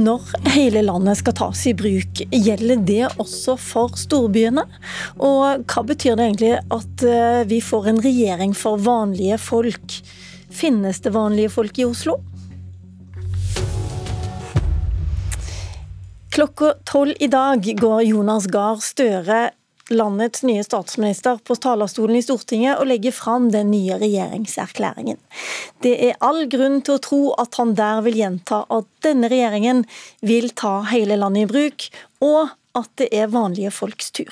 Når hele landet skal tas i bruk, gjelder det også for storbyene? Og hva betyr det egentlig at eh, vi får en regjering for vanlige folk? Finnes det vanlige folk i Oslo? Klokka tolv i dag går Jonas Gahr Støre landets nye statsminister på talerstolen i Stortinget og legger fram den nye regjeringserklæringen. Det er all grunn til å tro at han der vil gjenta at denne regjeringen vil ta hele landet i bruk, og at det er vanlige folks tur.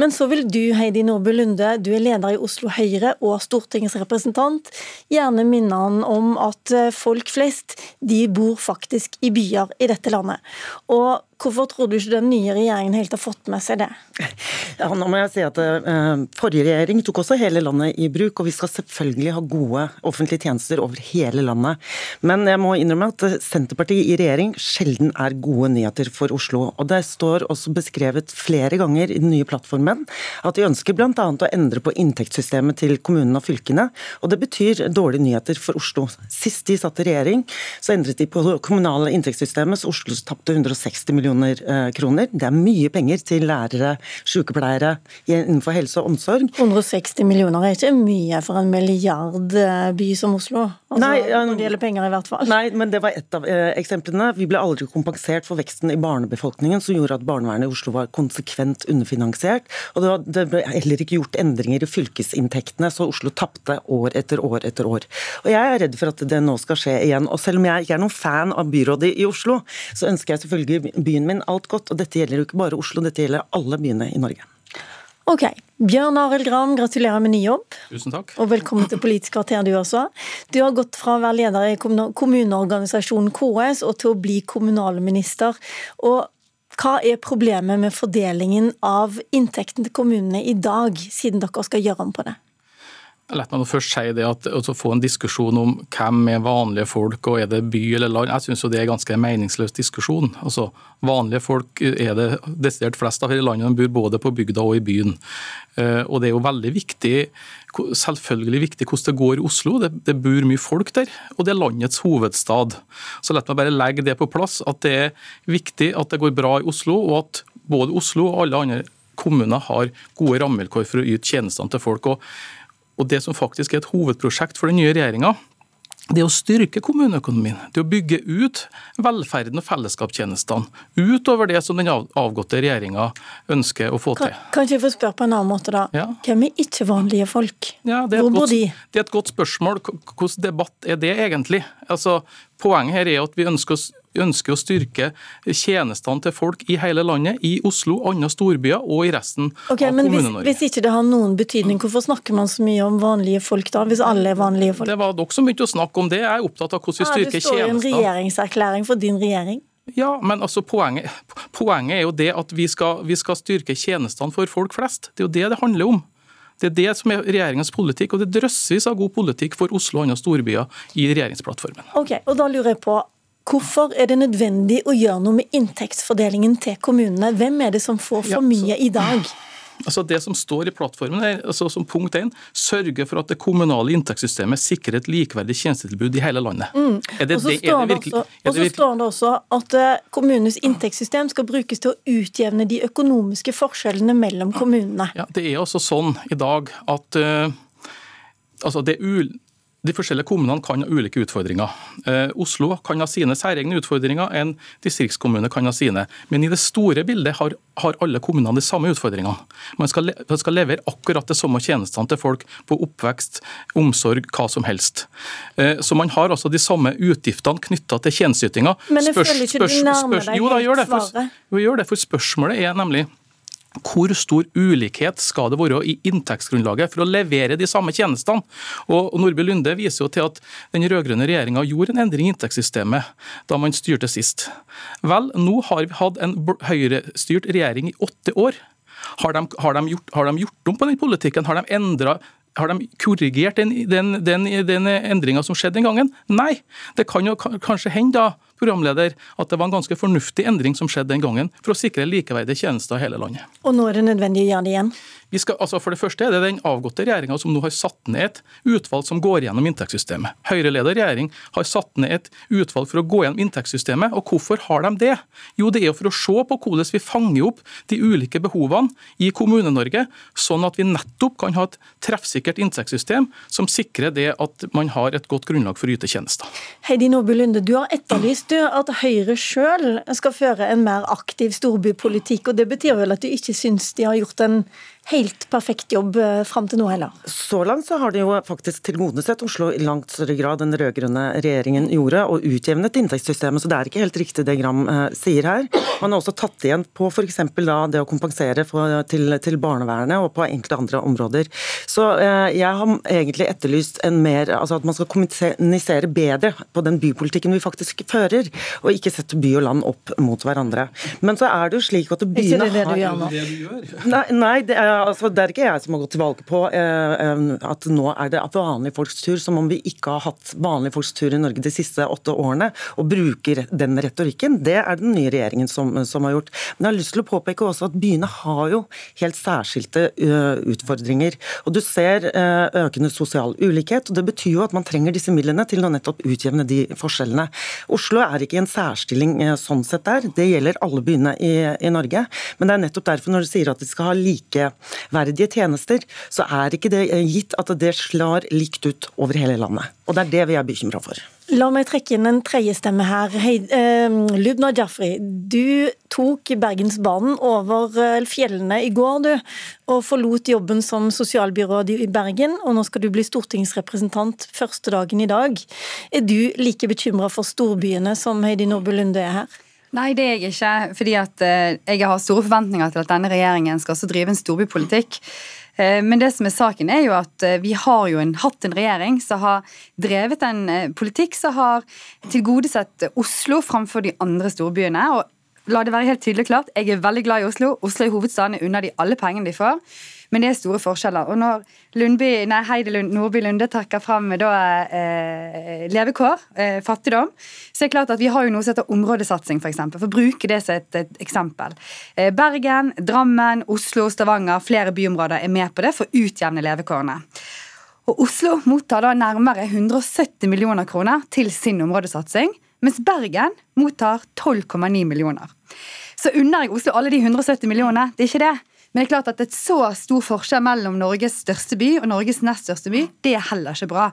Men så vil du, Heidi Nordby Lunde, du er leder i Oslo Høyre og Stortingets representant, gjerne minne han om at folk flest de bor faktisk i byer i dette landet. Og Hvorfor tror du ikke den nye regjeringen helt har fått med seg det? Ja, nå må jeg si at uh, Forrige regjering tok også hele landet i bruk, og vi skal selvfølgelig ha gode offentlige tjenester over hele landet. Men jeg må innrømme at Senterpartiet i regjering sjelden er gode nyheter for Oslo. Og Det står også beskrevet flere ganger i den nye plattformen at de ønsker bl.a. å endre på inntektssystemet til kommunene og fylkene. Og det betyr dårlige nyheter for Oslo. Sist de satt i regjering, så endret de på kommunale inntektssystemet, så Oslo tapte 160 millioner millioner eh, kroner. Det er mye penger til lærere, sykepleiere innenfor helse og omsorg. 160 millioner er ikke mye for en milliardby som Oslo? Altså, nei, når det gjelder penger, i hvert fall. Nei, men det var ett av eh, eksemplene. Vi ble aldri kompensert for veksten i barnebefolkningen, som gjorde at barnevernet i Oslo var konsekvent underfinansiert. Og det, var, det ble heller ikke gjort endringer i fylkesinntektene, så Oslo tapte år etter år etter år. Og jeg er redd for at det nå skal skje igjen. Og selv om jeg ikke er noen fan av byrådet i Oslo, så ønsker jeg selvfølgelig byen byen min alt godt. Og dette gjelder jo ikke bare Oslo, dette gjelder alle byene i Norge. Ok. Bjørn Arild Gram, gratulerer med ny jobb. Tusen takk. Og velkommen til Politisk kvarter, du også. Du har gått fra å være leder i kommuneorganisasjonen KS og til å bli kommunalminister. Og hva er problemet med fordelingen av inntekten til kommunene i dag, siden dere skal gjøre om på det? La meg først si det at å få en diskusjon om hvem er vanlige folk, og er det by eller land, jeg syns det er ganske meningsløs diskusjon. Altså, Vanlige folk er det desidert flest av i landet, de bor både på bygda og i byen. Eh, og Det er jo veldig viktig, selvfølgelig viktig hvordan det går i Oslo. Det, det bor mye folk der, og det er landets hovedstad. Så la meg bare legge det på plass, at det er viktig at det går bra i Oslo, og at både Oslo og alle andre kommuner har gode rammevilkår for å yte tjenestene til folk. og og Det som faktisk er et hovedprosjekt for den nye regjeringa, det er å styrke kommuneøkonomien. Det er å bygge ut velferden og fellesskapstjenestene. Utover det som den avgåtte regjeringa ønsker å få til. Kan, ikke jeg få spørre på en annen måte, da? Ja. Hvem er ikke vanlige folk? Ja, Hvor bor de? Det er et godt spørsmål. Hvilken debatt er det egentlig? Altså, Poenget her er at vi ønsker, ønsker å styrke tjenestene til folk i hele landet, i Oslo, andre storbyer og i resten okay, av Kommune-Norge. Hvis, hvis, ikke det har noen betydning, hvorfor snakker man så mye om vanlige folk da, hvis alle er vanlige folk? Det var dere som begynte å snakke om det. Jeg er opptatt av hvordan vi styrker tjenestene. Ja, det står jo en regjeringserklæring for din regjering. Ja, men altså poenget, poenget, er jo det at vi skal, vi skal styrke tjenestene for folk flest. Det er jo det det handler om. Det er det som er regjeringens politikk, og det er av god politikk for Oslo og andre storbyer i regjeringsplattformen. Ok, og da lurer jeg på, Hvorfor er det nødvendig å gjøre noe med inntektsfordelingen til kommunene? Hvem er det som får for mye i dag? Altså Det som står i plattformen, er, altså som punkt 1, sørge for at det kommunale inntektssystemet sikrer et likeverdig tjenestetilbud i hele landet. Mm. Er det, og så står, det, virkelig, også, og så står det også at uh, kommunenes inntektssystem skal brukes til å utjevne de økonomiske forskjellene mellom kommunene. Ja, Det er også sånn i dag at uh, altså det er de forskjellige kommunene kan ha ulike utfordringer. Eh, Oslo kan ha sine særegne utfordringer, en distriktskommune kan ha sine. Men i det store bildet har, har alle kommunene de samme utfordringene. Man skal, man skal, levere akkurat det samme tjenestene til folk på oppvekst, omsorg, hva som helst. Eh, så man har altså de samme utgiftene knytta til tjenesteytinga. Men jeg føler ikke du nærmer deg helt svaret. Jo, gjør det, for spørsmålet er nemlig hvor stor ulikhet skal det være i inntektsgrunnlaget for å levere de samme tjenestene? Og Nordby Lunde viser jo til at den rød-grønne regjeringa gjorde en endring i inntektssystemet da man styrte sist. Vel, nå har vi hatt en høyrestyrt regjering i åtte år. Har de, har de, gjort, har de gjort, om på den politikken? Har de endra har de korrigert den, den, den, den endringa som skjedde den gangen? Nei. Det kan jo kanskje hende da programleder, at det var en ganske fornuftig endring som skjedde den gangen, for å sikre likeverdige tjenester i hele landet. Og nå er det nødvendig å gjøre det igjen? Vi skal, altså for det første er det den avgåtte regjeringa som nå har satt ned et utvalg som går gjennom inntektssystemet. Høyre-ledet regjering har satt ned et utvalg for å gå gjennom inntektssystemet. Og hvorfor har de det? Jo, det er jo for å se på hvordan vi fanger opp de ulike behovene i Kommune-Norge, sånn at vi nettopp kan ha et treffsikkert inntektssystem som sikrer det at man har et godt grunnlag for å yte tjenester. Heidi Nordby Lunde, du har etterlyst at Høyre sjøl skal føre en mer aktiv storbypolitikk. og Det betyr vel at du ikke syns de har gjort en helt perfekt jobb eh, fram til nå heller. Så langt så har de jo faktisk tilgodesett Oslo i langt større grad enn den rød-grønne regjeringen gjorde, og utjevnet inntektssystemet. Så det er ikke helt riktig det Gram eh, sier her. Man har også tatt igjen på f.eks. det å kompensere for, til, til, barnevernet og på enkelte andre områder. Så eh, jeg har egentlig etterlyst en mer, altså at man skal kommunisere bedre på den bypolitikken vi faktisk fører, og ikke sette by og land opp mot hverandre. Men så er det jo slik at byene har Ikke det det du gjør nå? Nei, nei det er altså, det er ikke jeg som har gått til valg på eh, eh, at nå er det vanlige folks tur, som om vi ikke har hatt vanlige folks tur i Norge de siste åtte årene, og bruker den retorikken. Det er den nye regjeringen som, som har gjort. Men jeg har lyst til å påpeke også at byene har jo helt særskilte uh, utfordringer. Og du ser økende sosial ulikhet, og det betyr jo at man trenger disse midlene til å nettopp utjevne de forskjellene. Oslo er ikke i en særstilling sånn sett der, det gjelder alle byene i, i Norge. Men det er nettopp derfor når du sier at de skal ha like verdige tjenester, så er ikke det gitt at det slår likt ut over hele landet. Og det er det vi er bekymra for. La meg trekke inn en tredje stemme her. Hei, eh, Lubna Jafri, du tok Bergensbanen over eh, fjellene i går, du, og forlot jobben som sosialbyråd i Bergen. Og nå skal du bli stortingsrepresentant første dagen i dag. Er du like bekymra for storbyene som Heidi Nordby Lunde er her? Nei, det er jeg ikke. fordi at eh, Jeg har store forventninger til at denne regjeringen skal også drive en storbypolitikk. Eh, men det som er saken er jo at eh, vi har jo en, hatt en regjering som har drevet en politikk som har tilgodesett Oslo framfor de andre storbyene. og La det være helt tydelig klart, Jeg er veldig glad i Oslo. Oslo er hovedstaden. er unna de alle pengene de får. Men det er store forskjeller. Og når Lundby, nei, Heidi Lund, Nordby Lunde trekker frem da, eh, levekår, eh, fattigdom, så er det klart at vi har jo noe som heter områdesatsing, f.eks. For, eksempel, for å bruke det som et, et eksempel. Eh, Bergen, Drammen, Oslo, Stavanger, flere byområder er med på det for å utjevne levekårene. Og Oslo mottar da nærmere 170 millioner kroner til sin områdesatsing, mens Bergen mottar 12,9 millioner. Så unner jeg Oslo alle de 170 millionene, det er ikke det. Men det er klart at et så stor forskjell mellom Norges største by og Norges nest største by, det er heller ikke bra.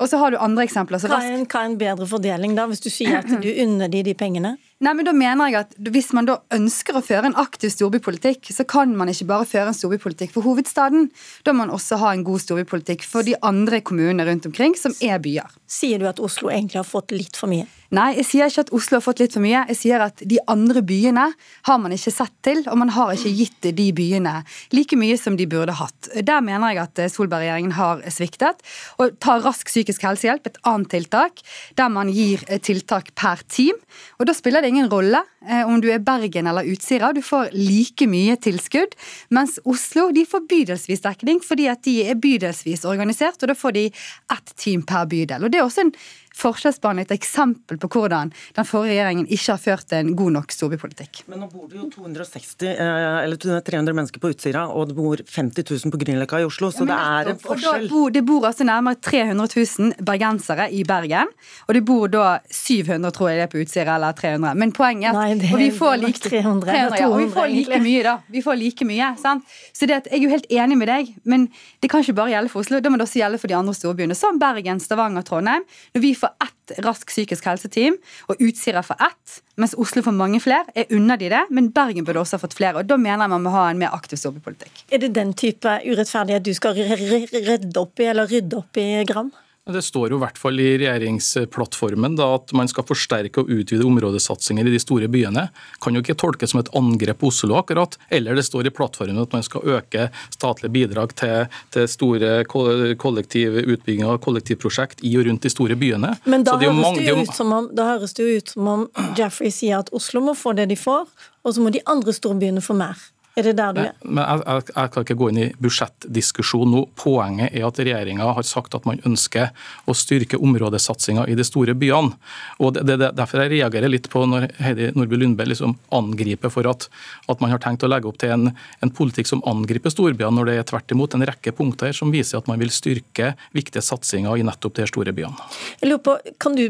Og så har du andre eksempler. Hva er, en, hva er en bedre fordeling, da, hvis du sier at du unner de de pengene? Nei, men da mener jeg at Hvis man da ønsker å føre en aktiv storbypolitikk, så kan man ikke bare føre en storbypolitikk for hovedstaden. Da må man også ha en god storbypolitikk for de andre kommunene rundt omkring, som er byer. Sier du at Oslo egentlig har fått litt for mye? Nei, jeg sier ikke at Oslo har fått litt for mye. Jeg sier at de andre byene har man ikke sett til, og man har ikke gitt de byene like mye som de burde hatt. Der mener jeg at Solberg-regjeringen har sviktet. Og tar rask psykisk helsehjelp, et annet tiltak, der man gir tiltak per team. Og da spiller det ingen rolle eh, om du er Bergen eller Utsira, du får like mye tilskudd. Mens Oslo de får bydelsvis dekning fordi at de er bydelsvis organisert, og da får de ett team per bydel. Og det er også en forskjellsbehandling et eksempel på hvordan den forrige regjeringen ikke har ført en god nok storbypolitikk. Men nå bor det jo 260 eh, eller 300 mennesker på Utsira, og det bor 50 000 på Grünerløkka i Oslo, så ja, det er en forskjell. Bor, det bor altså nærmere 300 000 bergensere i Bergen, og det bor da 700, tror jeg det er på Utsira, eller 300. Men poenget er Nei, det, og vi får like, 300, 300 ja, og vi får like mye, da. Vi får like mye, sant? Så det, at, jeg er jo helt enig med deg, men det kan ikke bare gjelde for Oslo, det må det også gjelde for de andre storbyene, som Bergen, Stavanger, Trondheim. Når vi får ett rask psykisk helseteam, og Utsira får ett, mens Oslo får mange flere. Jeg unner de det, men Bergen burde også ha fått flere. og Da mener jeg man må ha en mer aktiv storbypolitikk. Er det den type urettferdighet du skal redde opp i, eller rydde opp i, Gram? Det står jo i hvert fall i regjeringsplattformen da, at man skal forsterke og utvide områdesatsinger i de store byene. Kan jo ikke tolkes som et angrep på Oslo, akkurat. Eller det står i plattformen at man skal øke statlige bidrag til, til store kollektivutbygginger og kollektivprosjekt i og rundt de store byene. Men da, det, mange, det, om, da høres det jo ut som om Jeffrey sier at Oslo må få det de får, og så må de andre storbyene få mer. Er det der du er? Men jeg, jeg, jeg, kan ikke gå inn i budsjettdiskusjon nå. Poenget er at regjeringa har sagt at man ønsker å styrke områdesatsinga i de store byene. Og det, det, Derfor jeg reagerer litt på når Heidi Nordby Lundberg liksom angriper for at, at, man har tenkt å legge opp til en, en politikk som angriper storbyene, når det er tvert imot en rekke punkter som viser at man vil styrke viktige satsinger i nettopp de store byene. Jeg lurer på, Kan du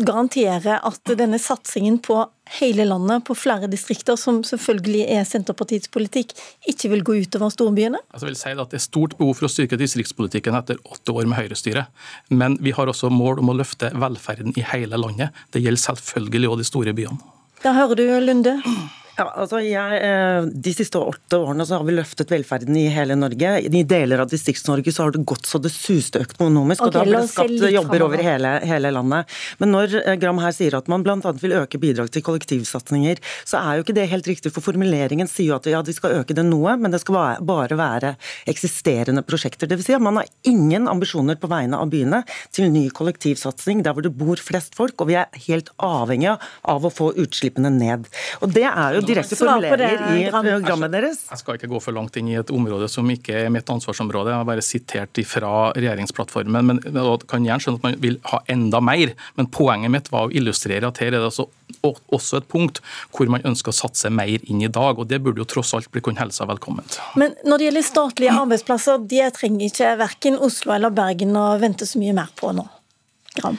garantere at denne satsingen på hele landet, på flere distrikter, som selvfølgelig er Senterpartiets politikk, ikke vil gå utover storbyene? Altså, jeg vil si at Det er stort behov for å styrke distriktspolitikken etter åtte år med høyrestyre. Men vi har også mål om å løfte velferden i hele landet. Det gjelder selvfølgelig òg de store byene. Da hører du, Lunde. Ja, altså jeg, eh, De siste åtte årene så har vi løftet velferden i hele Norge. I deler av Distrikts-Norge så har det gått så det suste økonomisk. Okay, og da ble det skapt jobber over hele, hele, landet. Men når eh, Gram her sier at man bl.a. vil øke bidrag til kollektivsatsinger, så er jo ikke det helt riktig. For formuleringen sier jo at ja, de skal øke det noe, men det skal bare være eksisterende prosjekter. Dvs. Si at man har ingen ambisjoner på vegne av byene til ny kollektivsatsing der hvor det bor flest folk, og vi er helt avhengige av å få utslippene ned. Og det er jo direkte formuleringer i programmet deres. Jeg skal ikke gå for langt inn i et område som ikke er mitt ansvarsområde. Jeg har bare sitert fra regjeringsplattformen. men jeg kan gjerne skjønne at man vil ha enda mer. Men poenget mitt var å illustrere at her er det altså også et punkt hvor man ønsker å satse mer inn i dag. og Det burde jo tross alt bli kun helsa velkomment. Men når det gjelder statlige arbeidsplasser, de trenger ikke verken Oslo eller Bergen å vente så mye mer på nå? Gram.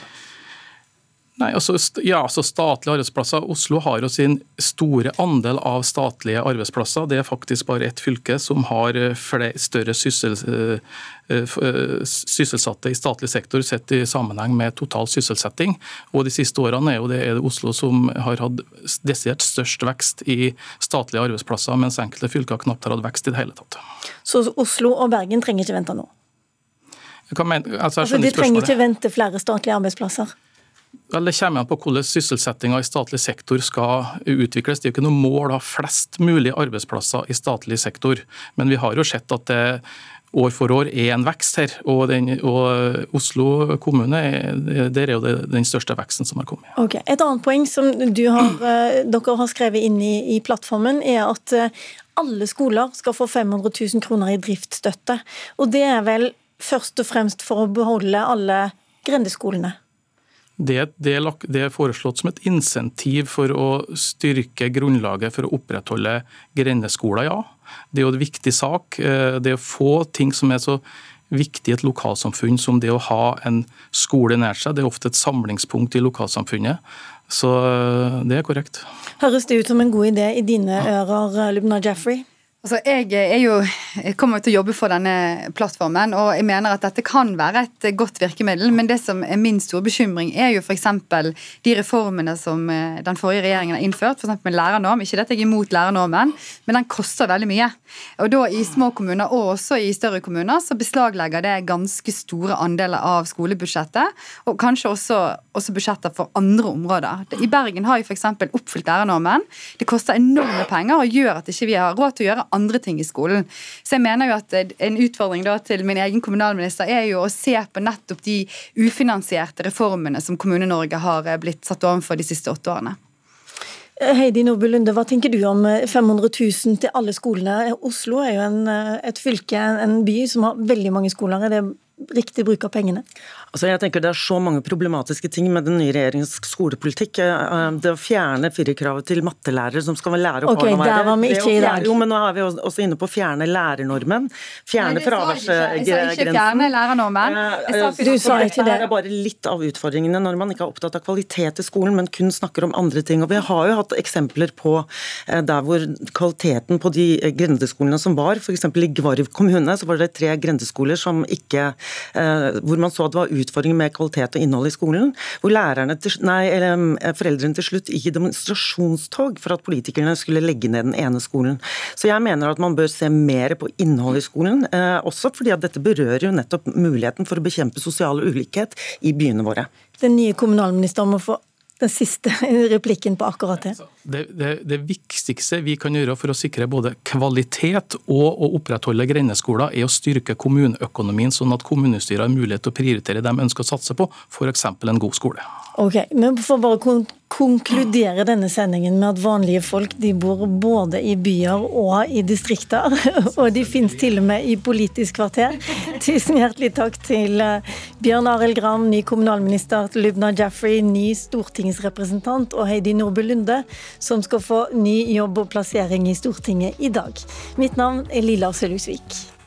Nei, altså, ja, så Statlige arbeidsplasser. Oslo har jo sin store andel av statlige arbeidsplasser. Det er faktisk bare ett fylke som har eh, flere, større syssel, eh, eh, sysselsatte i statlig sektor sett i sammenheng med total sysselsetting. Og De siste årene er, det, er det Oslo som har hatt desidert størst vekst i statlige arbeidsplasser, mens enkelte fylker knapt har hatt vekst i det hele tatt. Så Oslo og Bergen trenger ikke vente nå? Mener, altså, altså, de trenger ikke vente flere statlige arbeidsplasser? Vel, Det kommer an på hvordan sysselsettinga i statlig sektor skal utvikles. Det er jo ikke noe mål å ha flest mulig arbeidsplasser i statlig sektor. Men vi har jo sett at det år for år er en vekst her. Og, den, og Oslo kommune der er jo den største veksten som har kommet. Ok, Et annet poeng som har, eh, dere har skrevet inn i, i plattformen, er at eh, alle skoler skal få 500 000 kroner i driftsstøtte. Og det er vel først og fremst for å beholde alle grendeskolene? Det, det, det, er foreslått som et insentiv for å styrke grunnlaget for å opprettholde grendeskoler, ja. Det er jo en viktig sak. Eh, det å få ting som er så viktig i et lokalsamfunn som det å ha en skole nær seg. Det er ofte et samlingspunkt i lokalsamfunnet. Så eh, det er korrekt. Høres det ut som en god idé i dine ører, Lubna Jeffrey? Altså, jeg, er jo, jeg kommer til å jobbe for denne plattformen, og jeg mener at dette kan være et godt virkemiddel. Men det som er min store bekymring, er jo f.eks. de reformene som eh, den forrige regjeringen har innført. F.eks. med lærernorm. Ikke dette jeg er imot lærernormen, men den koster veldig mye. Og da I små kommuner og også i større kommuner så beslaglegger det ganske store andeler av skolebudsjettet. Og kanskje også, også budsjetter for andre områder. I Bergen har jo f.eks. oppfylt lærernormen. Det koster enorme penger og gjør at ikke vi ikke har råd til å gjøre andre ting i skolen. Så jeg mener jo at En utfordring da til min egen kommunalminister er jo å se på nettopp de ufinansierte reformene som Kommune-Norge har eh, blitt satt overfor de siste åtte årene. Heidi Nordby Lunde, hva tenker du om 500 eh, 000 til alle skolene? Oslo er jo en, eh, et fylke, en by, som har veldig mange skoler. Er det riktig bruk av pengene? Altså jeg tenker Det er så mange problematiske ting med den nye regjeringens skolepolitikk. Eh, eh, det å fjerne firerkravet til mattelærere som skal lære opp okay, der var vi ikke i dag. Jo, men nå er vi også inne på å fjerne lærernormen. Fjerne fraværsgrensen. Jeg sa ikke fjerne lærernormen. Eh, du sa ikke det. Det er bare litt av utfordringene når man ikke er opptatt av kvalitet i skolen, men kun snakker om andre ting. Og Vi har jo hatt eksempler på der hvor kvaliteten på de grendeskolene som var, f.eks. i Gvarv kommune, så var det tre grendeskoler som ikke hvor man så at det var utfordringer med kvalitet og innhold i skolen, hvor til, nei, eller, foreldrene til slutt gikk i demonstrasjonstog for at politikerne skulle legge ned den ene skolen. Så jeg mener at man bør se mer på innholdet i skolen, eh, også fordi at dette berører jo nettopp muligheten for å bekjempe sosial ulikhet i byene våre. Den nye kommunalministeren må få den siste replikken på akkurat det. det. Det, det. viktigste vi kan gjøre for å sikre både kvalitet og å opprettholde grendeskoler, er å styrke kommuneøkonomien, sånn at kommunestyret har mulighet til å prioritere det de ønsker å satse på, f.eks. en god skole. Ok, men For bare konkluderer denne sendingen med at vanlige folk de bor både i byer og i distrikter. Og de finnes til og med i Politisk kvarter. Tusen hjertelig takk til eh, Bjørn Arild Gram, ny kommunalminister, til Lubna Jaffrey, ny stortingsrepresentant, og Heidi Nordby Lunde, som skal få ny jobb og plassering i Stortinget i dag. Mitt navn er Lilla Sølhusvik.